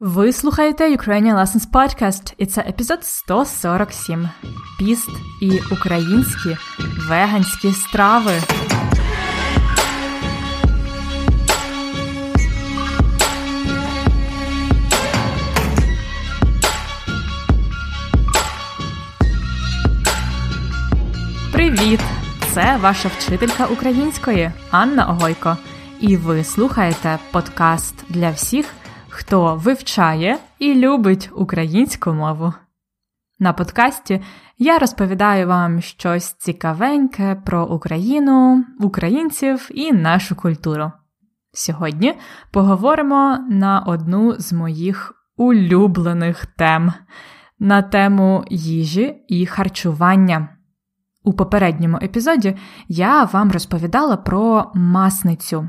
Ви слухаєте Ukrainian Lessons Podcast, і це епізод 147. Піст і українські веганські страви. Привіт! Це ваша вчителька української Анна Огойко. І ви слухаєте подкаст для всіх хто вивчає і любить українську мову. На подкасті я розповідаю вам щось цікавеньке про Україну, українців і нашу культуру. Сьогодні поговоримо на одну з моїх улюблених тем на тему їжі і харчування. У попередньому епізоді я вам розповідала про масницю,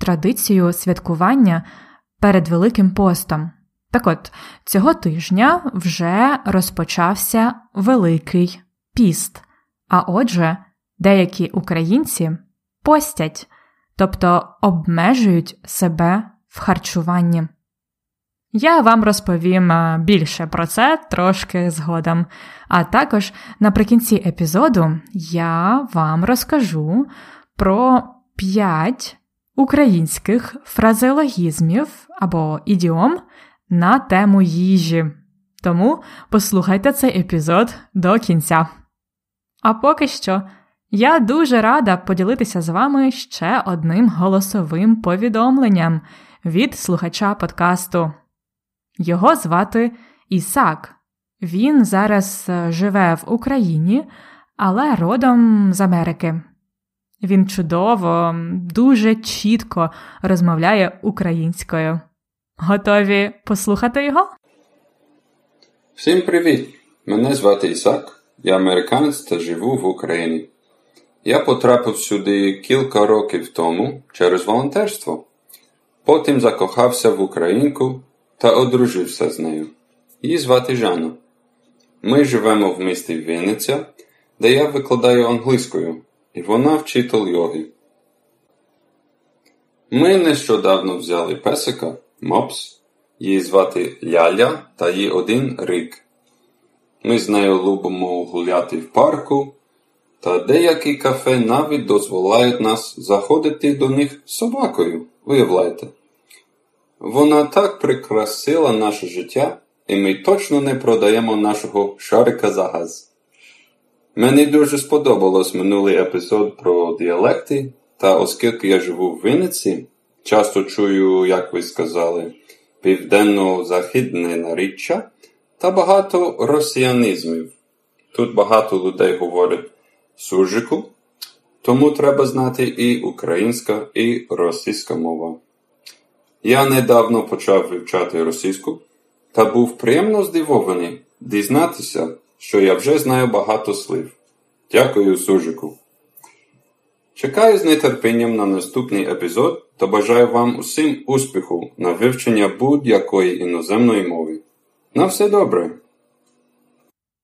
традицію святкування перед Великим постом. Так от, цього тижня вже розпочався Великий піст, а отже, деякі українці постять, тобто обмежують себе в харчуванні. Я вам розповім е, більше про це трошки згодом. А також наприкінці епізоду я вам розкажу про 5 українських фразеологізмів або ідіом на тему їжі. Тому послухайте цей епізод до кінця. А поки що я дуже рада поділитися з вами ще одним голосовим повідомленням від слухача подкасту. Його звати Ісак. Він зараз е, живе в Україні, але родом з Америки. Він чудово, дуже чітко розмовляє українською. Готові послухати його? Всім привіт! Мене звати Ісак, я американець та живу в Україні. Я потрапив сюди кілька років тому через волонтерство. Потім закохався в українку та одружився з нею. Її звати Жанна. Ми живемо в місті Вінниця, де я викладаю англійською і вона вчитель йоги. Ми нещодавно взяли песика Мопс, її звати Ляля та їй один рік. Ми з нею любимо гуляти в парку, та деякі кафе навіть дозволяють нас заходити до них собакою, виявляєте. Вона так прикрасила наше життя, і ми точно не продаємо нашого шарика за газ. Мені дуже сподобалось минулий епізод про діалекти, та оскільки я живу в Вінниці, часто чую, як ви сказали, південно-західне наріччя та багато росіянізмів. Тут багато людей говорять суржику, тому треба знати і українська, і російська мова. Я недавно почав вивчати російську та був приємно здивований дізнатися що я вже знаю багато слів. Дякую, Сужику. Чекаю з нетерпінням на наступний епізод та бажаю вам усім успіху на вивчення будь-якої іноземної мови. На все добре!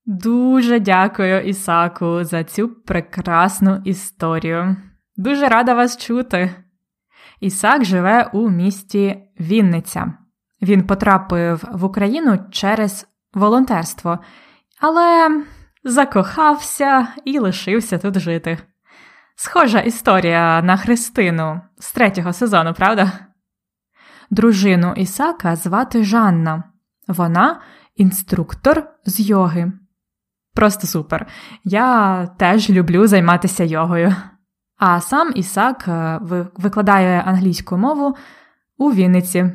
Дуже дякую, Ісаку, за цю прекрасну історію. Дуже рада вас чути. Ісак живе у місті Вінниця. Він потрапив в Україну через волонтерство але закохався і лишився тут жити. Схожа історія на Христину з третього сезону, правда? Дружину Ісака звати Жанна. Вона інструктор з йоги. Просто супер. Я теж люблю займатися йогою. А сам Ісак е, викладає англійську мову у Вінниці.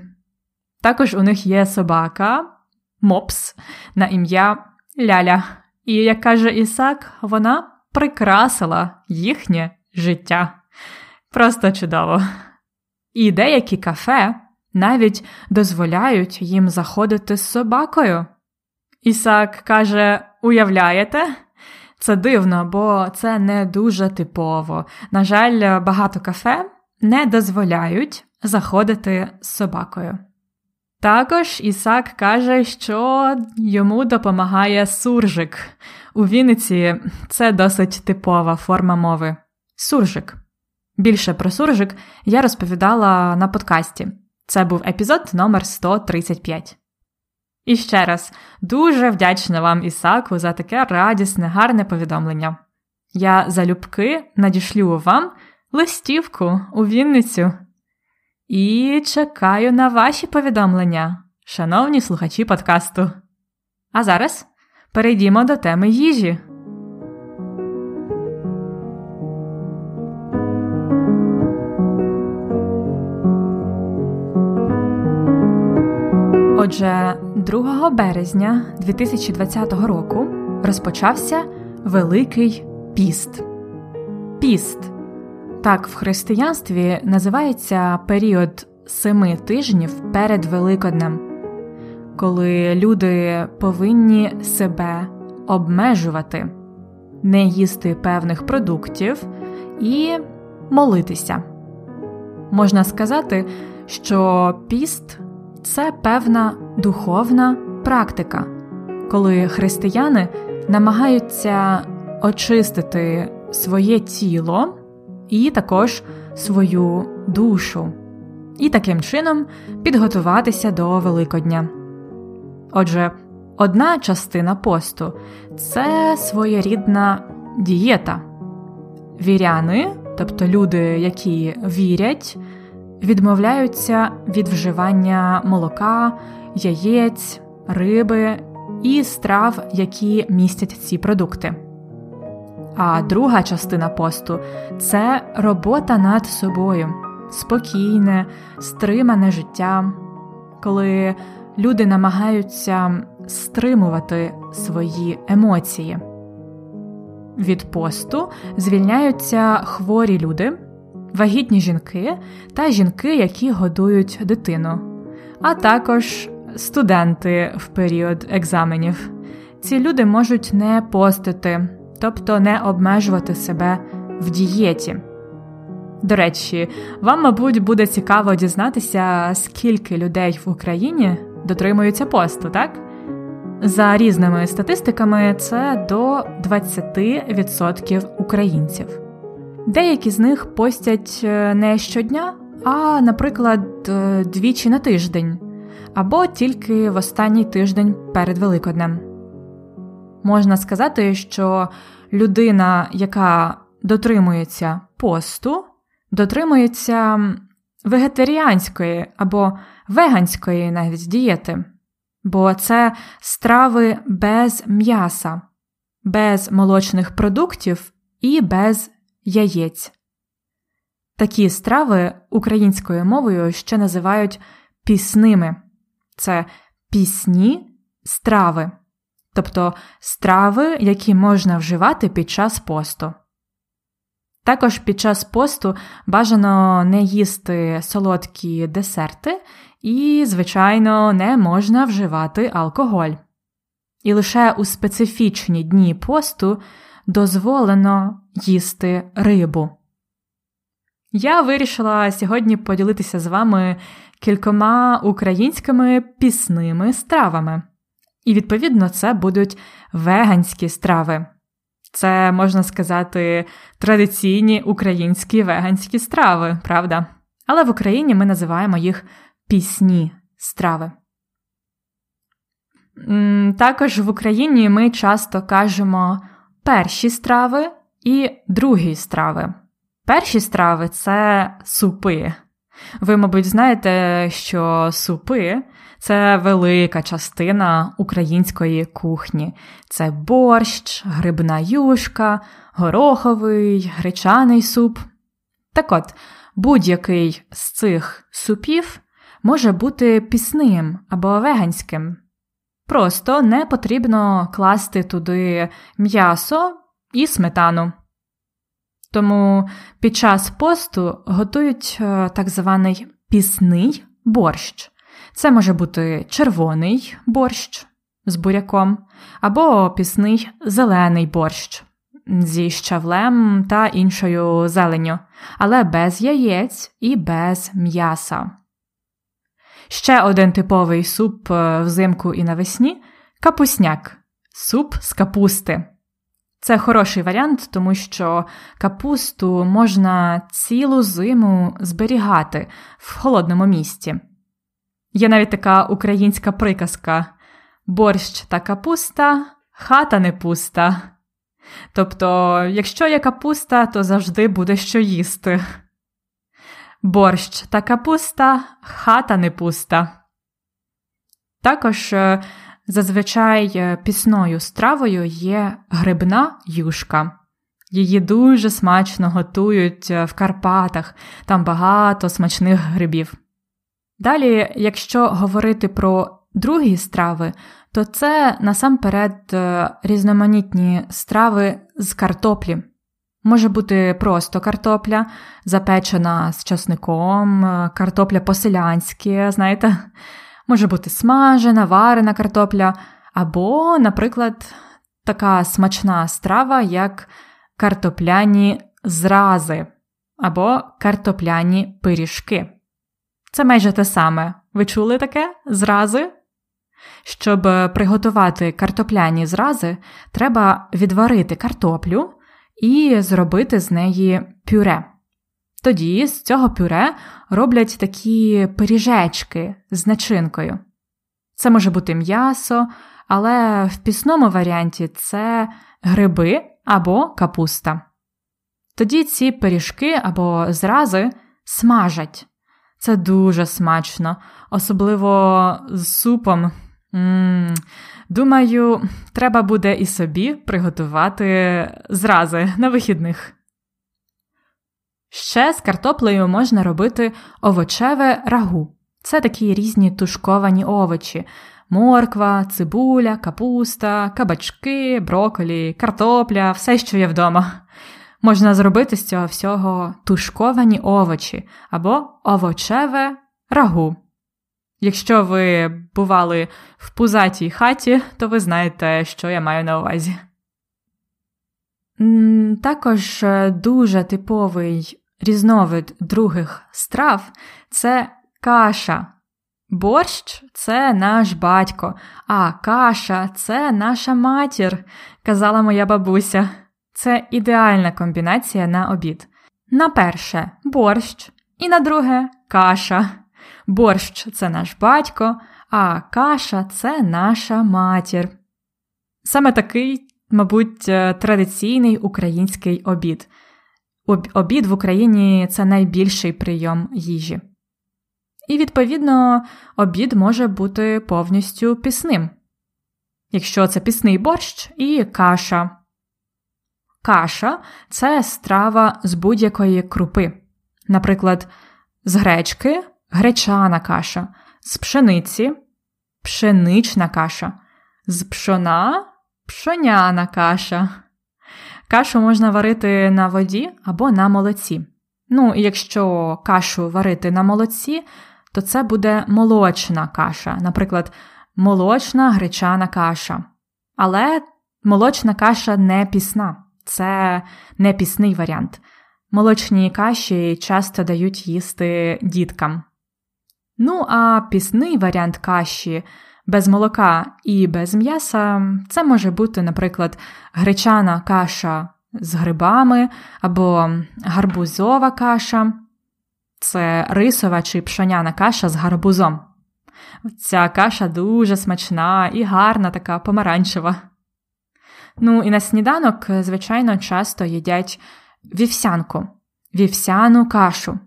Також у них є собака Мопс на ім'я Ляля. І, як каже Ісак, вона прикрасила їхнє життя. Просто чудово. І деякі кафе навіть дозволяють їм заходити з собакою. Ісак каже: Уявляєте? Це дивно, бо це не дуже типово. На жаль, багато кафе не дозволяють заходити з собакою. Також Ісак каже, що йому допомагає суржик. У Вінниці це досить типова форма мови. Суржик. Більше про суржик я розповідала на подкасті. Це був епізод номер 135. І ще раз дуже вдячна вам, Ісаку, за таке радісне, гарне повідомлення. Я залюбки надішлю вам листівку у Вінницю. І чекаю на ваші повідомлення, шановні слухачі подкасту. А зараз перейдімо до теми їжі. Отже, 2 березня 2020 року розпочався Великий піст. Піст так в християнстві називається період семи тижнів перед Великоднем, коли люди повинні себе обмежувати, не їсти певних продуктів і молитися. Можна сказати, що піст це певна духовна практика, коли християни намагаються очистити своє тіло і також свою душу, і таким чином підготуватися до Великодня. Отже, одна частина посту це своєрідна дієта. Віряни, тобто люди, які вірять, відмовляються від вживання молока, яєць, риби і страв, які містять ці продукти. А друга частина посту це робота над собою, спокійне, стримане життя, коли люди намагаються стримувати свої емоції. Від посту звільняються хворі люди, вагітні жінки та жінки, які годують дитину, а також студенти в період екзаменів. Ці люди можуть не постити, тобто не обмежувати себе в дієті. До речі, вам, мабуть, буде цікаво дізнатися, скільки людей в Україні дотримуються посту, так? За різними статистиками, це до 20% українців. Деякі з них постять е, не щодня, а, наприклад, е, двічі на тиждень, або тільки в останній тиждень перед Великоднем. Можна сказати, що людина, яка дотримується посту, дотримується вегетаріанської або веганської навіть дієти, бо це страви без м'яса, без молочних продуктів і без яєць. Такі страви українською мовою ще називають пісними. Це пісні страви тобто страви, які можна вживати під час посту. Також під час посту бажано не їсти солодкі десерти і, звичайно, не можна вживати алкоголь. І лише у специфічні дні посту дозволено їсти рибу. Я вирішила сьогодні поділитися з вами кількома українськими пісними стравами. І, відповідно, це будуть веганські страви. Це, можна сказати, традиційні українські веганські страви, правда? Але в Україні ми називаємо їх пісні страви. Також в Україні ми часто кажемо перші страви і другі страви. Перші страви це супи. Ви, мабуть, знаєте, що супи це велика частина української кухні. Це борщ, грибна юшка, гороховий, гречаний суп. Так от, будь-який з цих супів може бути пісним або веганським. Просто не потрібно класти туди м'ясо і сметану. Тому під час посту готують е, так званий пісний борщ. Це може бути червоний борщ з буряком, або пісний зелений борщ зі щавлем та іншою зеленню, але без яєць і без м'яса. Ще один типовий суп е, взимку і навесні капусняк суп з капусти. Це хороший варіант, тому що капусту можна цілу зиму зберігати в холодному місці. Є навіть така українська приказка борщ та капуста, хата не пуста. Тобто, якщо є капуста, то завжди буде що їсти. Борщ та капуста, хата не пуста. Також е, зазвичай е, пісною стравою є грибна юшка. Її дуже смачно готують е, в Карпатах, там багато смачних грибів. Далі, якщо говорити про другі страви, то це насамперед різноманітні страви з картоплі. Може бути просто картопля, запечена з часником, картопля по-селянськи, знаєте, може бути смажена, варена картопля, або, наприклад, така смачна страва, як картопляні зрази, або картопляні пиріжки. Це майже те саме. Ви чули таке? Зрази? Щоб приготувати картопляні зрази, треба відварити картоплю і зробити з неї пюре. Тоді з цього пюре роблять такі пиріжечки з начинкою. Це може бути м'ясо, але в пісному варіанті це гриби або капуста. Тоді ці пиріжки або зрази смажать. Це дуже смачно, особливо з супом. М-м, Думаю, треба буде і собі приготувати зрази на вихідних. Ще з картоплею можна робити овочеве рагу. Це такі різні тушковані овочі: морква, цибуля, капуста, кабачки, броколі, картопля, все, що є вдома. Можна зробити з цього всього тушковані овочі або овочеве рагу. Якщо ви бували в пузатій хаті, то ви знаєте, що я маю на увазі. Також е, дуже типовий різновид других страв це каша. Борщ це наш батько, а каша це наша матір, казала моя бабуся. Це ідеальна комбінація на обід. На перше борщ, і на друге каша. Борщ це наш батько, а каша це наша матір. Саме такий, мабуть, е, традиційний український обід. Обід в Україні це найбільший прийом їжі. І, відповідно, обід може бути повністю пісним. Якщо це пісний борщ і каша. Каша це страва з будь-якої крупи. Наприклад, з гречки гречана каша, з пшениці пшенична каша, з пшона пшоняна каша. Кашу можна варити на воді або на молоці. Ну, якщо кашу варити на молоці, то це буде молочна каша, наприклад, молочна гречана каша. Але молочна каша не пісна, це не пісний варіант. Молочні каші часто дають їсти діткам. Ну, а пісний варіант каші без молока і без м'яса це може бути, наприклад, гречана каша з грибами або гарбузова каша, це рисова чи пшоняна каша з гарбузом. Ця каша дуже смачна і гарна, така помаранчева. Ну і на сніданок, звичайно, часто їдять вівсянку, вівсяну кашу.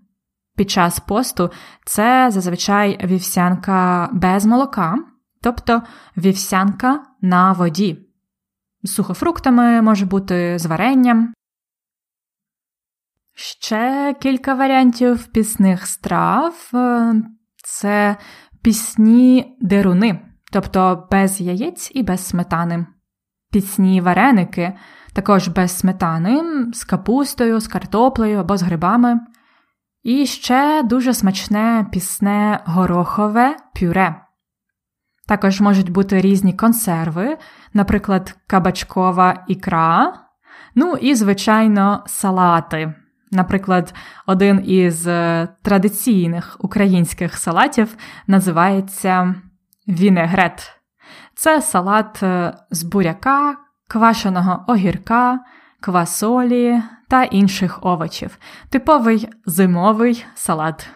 Під час посту це зазвичай вівсянка без молока, тобто вівсянка на воді. З сухофруктами може бути з варенням. Ще кілька варіантів пісних страв це пісні деруни, тобто без яєць і без сметани. Пісні вареники, також без сметани, з капустою, з картоплею або з грибами. І ще дуже смачне пісне горохове пюре. Також можуть бути різні консерви, наприклад, кабачкова ікра, ну і, звичайно, салати. Наприклад, один із е, традиційних українських салатів називається вінегрет. Це салат е, з буряка, квашеного огірка, квасолі та інших овочів, типовий зимовий салат.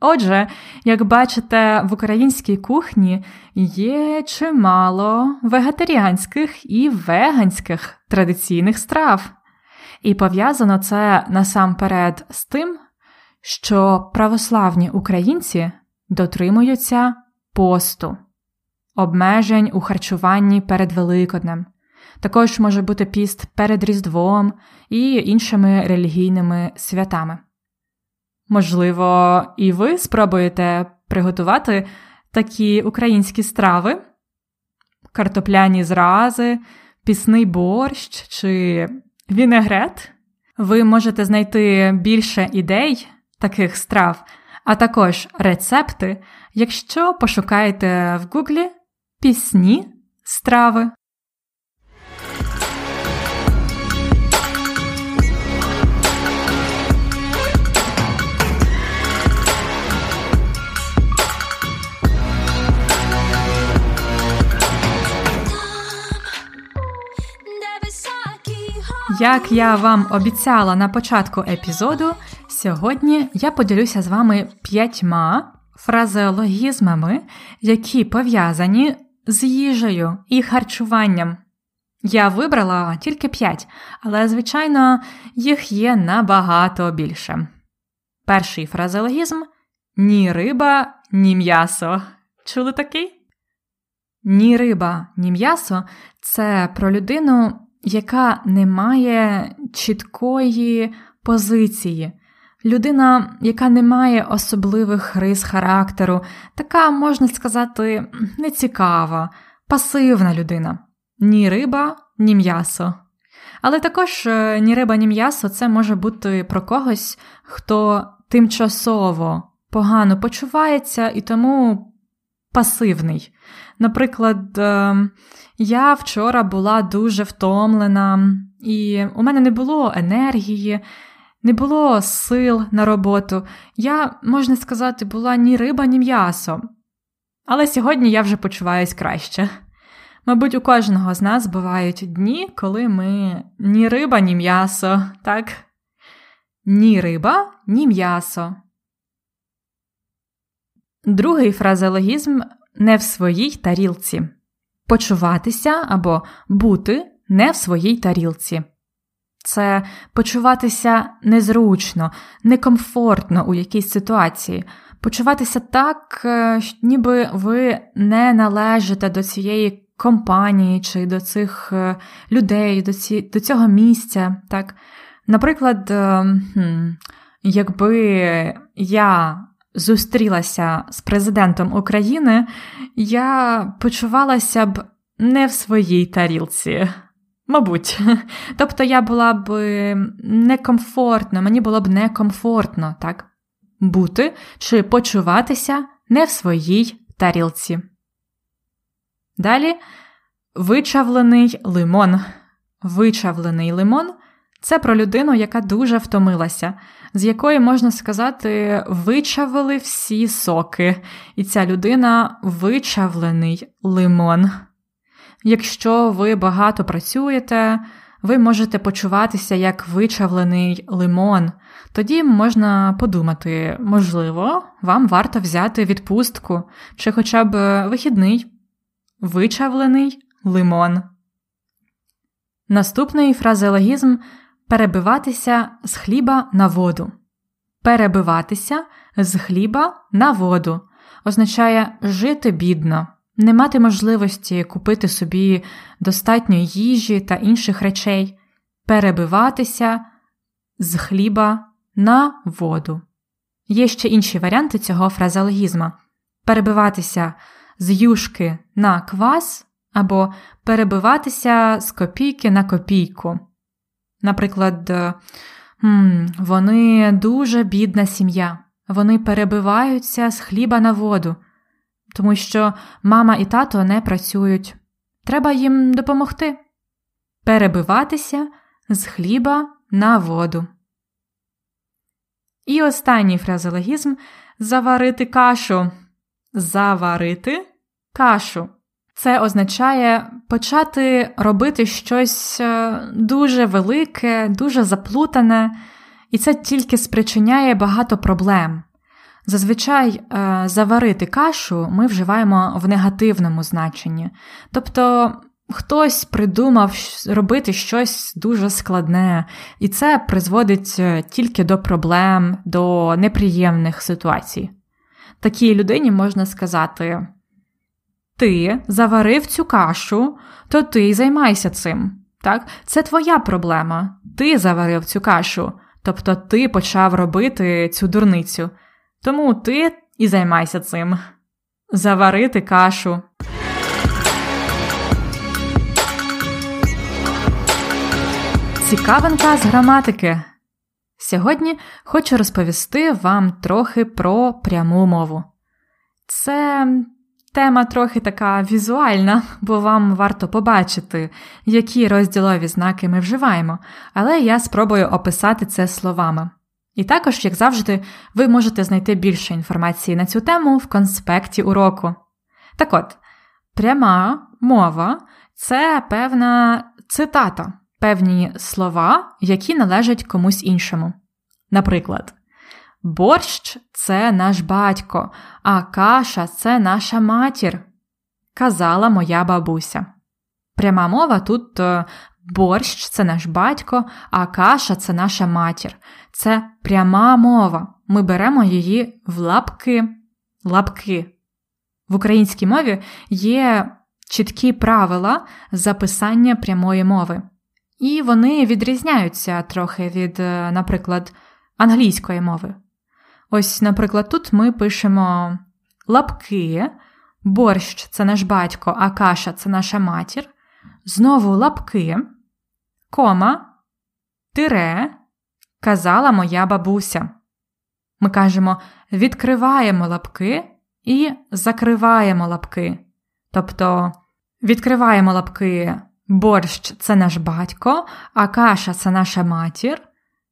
Отже, як бачите, в українській кухні є чимало вегетаріанських і веганських традиційних страв. І пов'язано це насамперед з тим, що православні українці дотримуються посту, обмежень у харчуванні перед Великоднем. Також може бути піст перед Різдвом і іншими релігійними святами. Можливо, і ви спробуєте приготувати такі українські страви, картопляні зрази, пісний борщ чи вінегрет. Ви можете знайти більше ідей таких страв, а також рецепти, якщо пошукаєте в Гуглі пісні страви. Як я вам обіцяла на початку епізоду, сьогодні я поділюся з вами п'ятьма фразеологізмами, які пов'язані з їжею і харчуванням. Я вибрала тільки п'ять, але, звичайно, їх є набагато більше. Перший фразеологізм ні риба, ні м'ясо. Чули такий? Ні риба, ні м'ясо це про людину, яка не має чіткої позиції. Людина, яка не має особливих рис характеру, така, можна сказати, нецікава, пасивна людина. Ні риба, ні м'ясо. Але також е, ні риба, ні м'ясо це може бути про когось, хто тимчасово погано почувається і тому пасивний. Наприклад, ем, я вчора була дуже втомлена, і у мене не було енергії, не було сил на роботу. Я, можна сказати, була ні риба, ні м'ясо. Але сьогодні я вже почуваюсь краще. Мабуть, у кожного з нас бувають дні, коли ми ні риба, ні м'ясо, так? Ні риба, ні м'ясо. Другий фразеологізм не в своїй тарілці почуватися або бути не в своїй тарілці. Це почуватися незручно, некомфортно у якійсь ситуації, почуватися так, е, ніби ви не належите до цієї компанії чи до цих е, людей, до ці, до цього місця. Так? Наприклад, е, якби я зустрілася з президентом України, я почувалася б не в своїй тарілці. Мабуть, тобто я була б некомфортно, мені було б некомфортно, так? Бути чи почуватися не в своїй тарілці. Далі вичавлений лимон. Вичавлений лимон це про людину, яка дуже втомилася, з якої, можна сказати, вичавили всі соки, і ця людина вичавлений лимон. Якщо ви багато працюєте, ви можете почуватися як вичавлений лимон. Тоді можна подумати, можливо, вам варто взяти відпустку чи хоча б вихідний, вичавлений лимон. Наступний фразеологізм перебиватися з хліба на воду. Перебиватися з хліба на воду означає жити бідно, не мати можливості купити собі достатньо їжі та інших речей, перебиватися з хліба на воду. Є ще інші варіанти цього фразеологізма перебиватися з юшки на квас або перебиватися з копійки на копійку. Наприклад, е, вони дуже бідна сім'я, вони перебиваються з хліба на воду, тому що мама і тато не працюють. Треба їм допомогти. Перебиватися з хліба на воду. І останній фразеологізм заварити кашу. Заварити кашу. Це означає почати робити щось е, дуже велике, дуже заплутане, і це тільки спричиняє багато проблем. Зазвичай е, заварити кашу ми вживаємо в негативному значенні. Тобто хтось придумав робити щось дуже складне, і це призводить е, тільки до проблем, до неприємних ситуацій. Такій людині можна сказати: Ти заварив цю кашу, то ти займайся цим. Так? Це твоя проблема. Ти заварив цю кашу, тобто ти почав робити цю дурницю. Тому ти і займайся цим. Заварити кашу. Цікавинка з граматики. Сьогодні хочу розповісти вам трохи про пряму мову. Це тема трохи така візуальна, бо вам варто побачити, які розділові знаки ми вживаємо, але я спробую описати це словами. І також, як завжди, ви можете знайти більше інформації на цю тему в конспекті уроку. Так от, пряма мова це певна цитата, певні слова, які належать комусь іншому. Наприклад, борщ це наш батько, а каша це наша матір, казала моя бабуся. Пряма мова тут е, борщ це наш батько, а каша це наша матір. Це пряма мова. Ми беремо її в лапки. лапки. В українській мові є чіткі правила записання прямої мови. І вони відрізняються трохи від, е, наприклад, англійської мови. Ось, наприклад, тут ми пишемо лапки, борщ це наш батько, а каша це наша матір. Знову лапки, кома, тире, казала моя бабуся. Ми кажемо відкриваємо лапки і закриваємо лапки. Тобто відкриваємо лапки, борщ це наш батько, а каша це наша матір.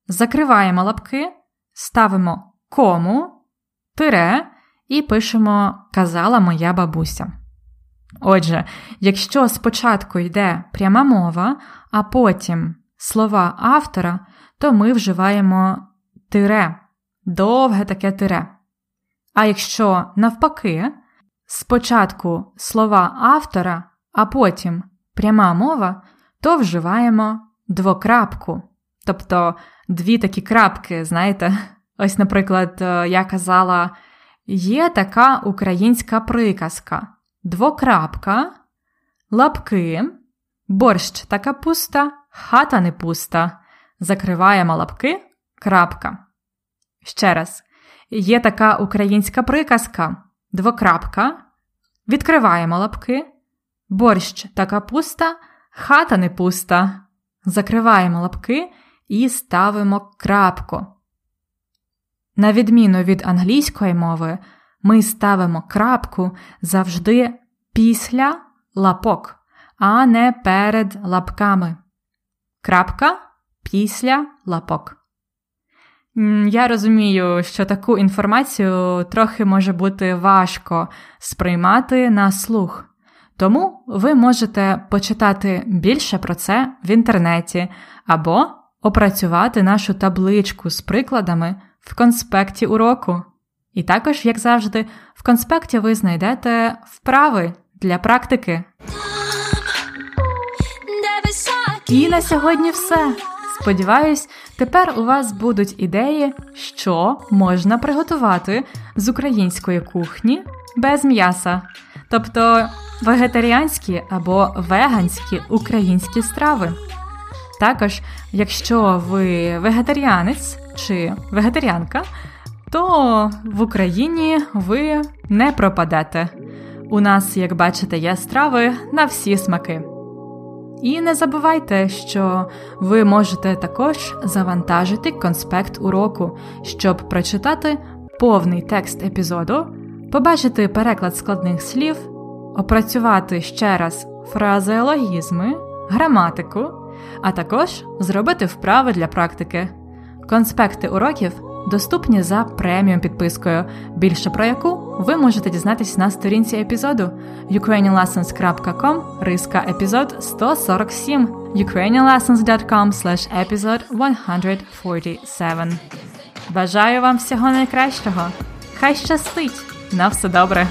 Закриваємо лапки, ставимо кому, тире і пишемо казала моя бабуся. Отже, якщо спочатку йде пряма мова, а потім слова автора, то ми вживаємо тире, довге таке тире. А якщо навпаки, спочатку слова автора, а потім пряма мова, то вживаємо двокрапку, тобто дві такі крапки, знаєте. Ось, наприклад, е, я казала, є така українська приказка: двокрапка, лапки, борщ та капуста, хата не пуста, закриваємо лапки, крапка. Ще раз, є така українська приказка, двокрапка, відкриваємо лапки, борщ та капуста, хата не пуста, закриваємо лапки і ставимо крапку. На відміну від англійської мови, ми ставимо крапку завжди після лапок, а не перед лапками. Крапка після лапок. Я розумію, що таку інформацію трохи може бути важко сприймати на слух. Тому ви можете почитати більше про це в інтернеті або опрацювати нашу табличку з прикладами в конспекті уроку. І також, як завжди, в конспекті ви знайдете вправи для практики. І на сьогодні все. Сподіваюсь, тепер у вас будуть ідеї, що можна приготувати з української кухні без м'яса, тобто вегетаріанські або веганські українські страви. Також, якщо ви вегетаріанець чи вегетаріанка, то в Україні ви не пропадете. У нас, як бачите, є страви на всі смаки. І не забувайте, що ви можете також завантажити конспект уроку, щоб прочитати повний текст епізоду, побачити переклад складних слів, опрацювати ще раз фразеологізми, граматику, а також зробити вправи для практики. Конспекти уроків доступні за преміум підпискою, більше про яку ви можете дізнатися на сторінці епізоду ukrainianlessons.com риска епізод 147 ukrainianlessons.com slash episode 147. Бажаю вам всього найкращого! Хай щастить! На все добре!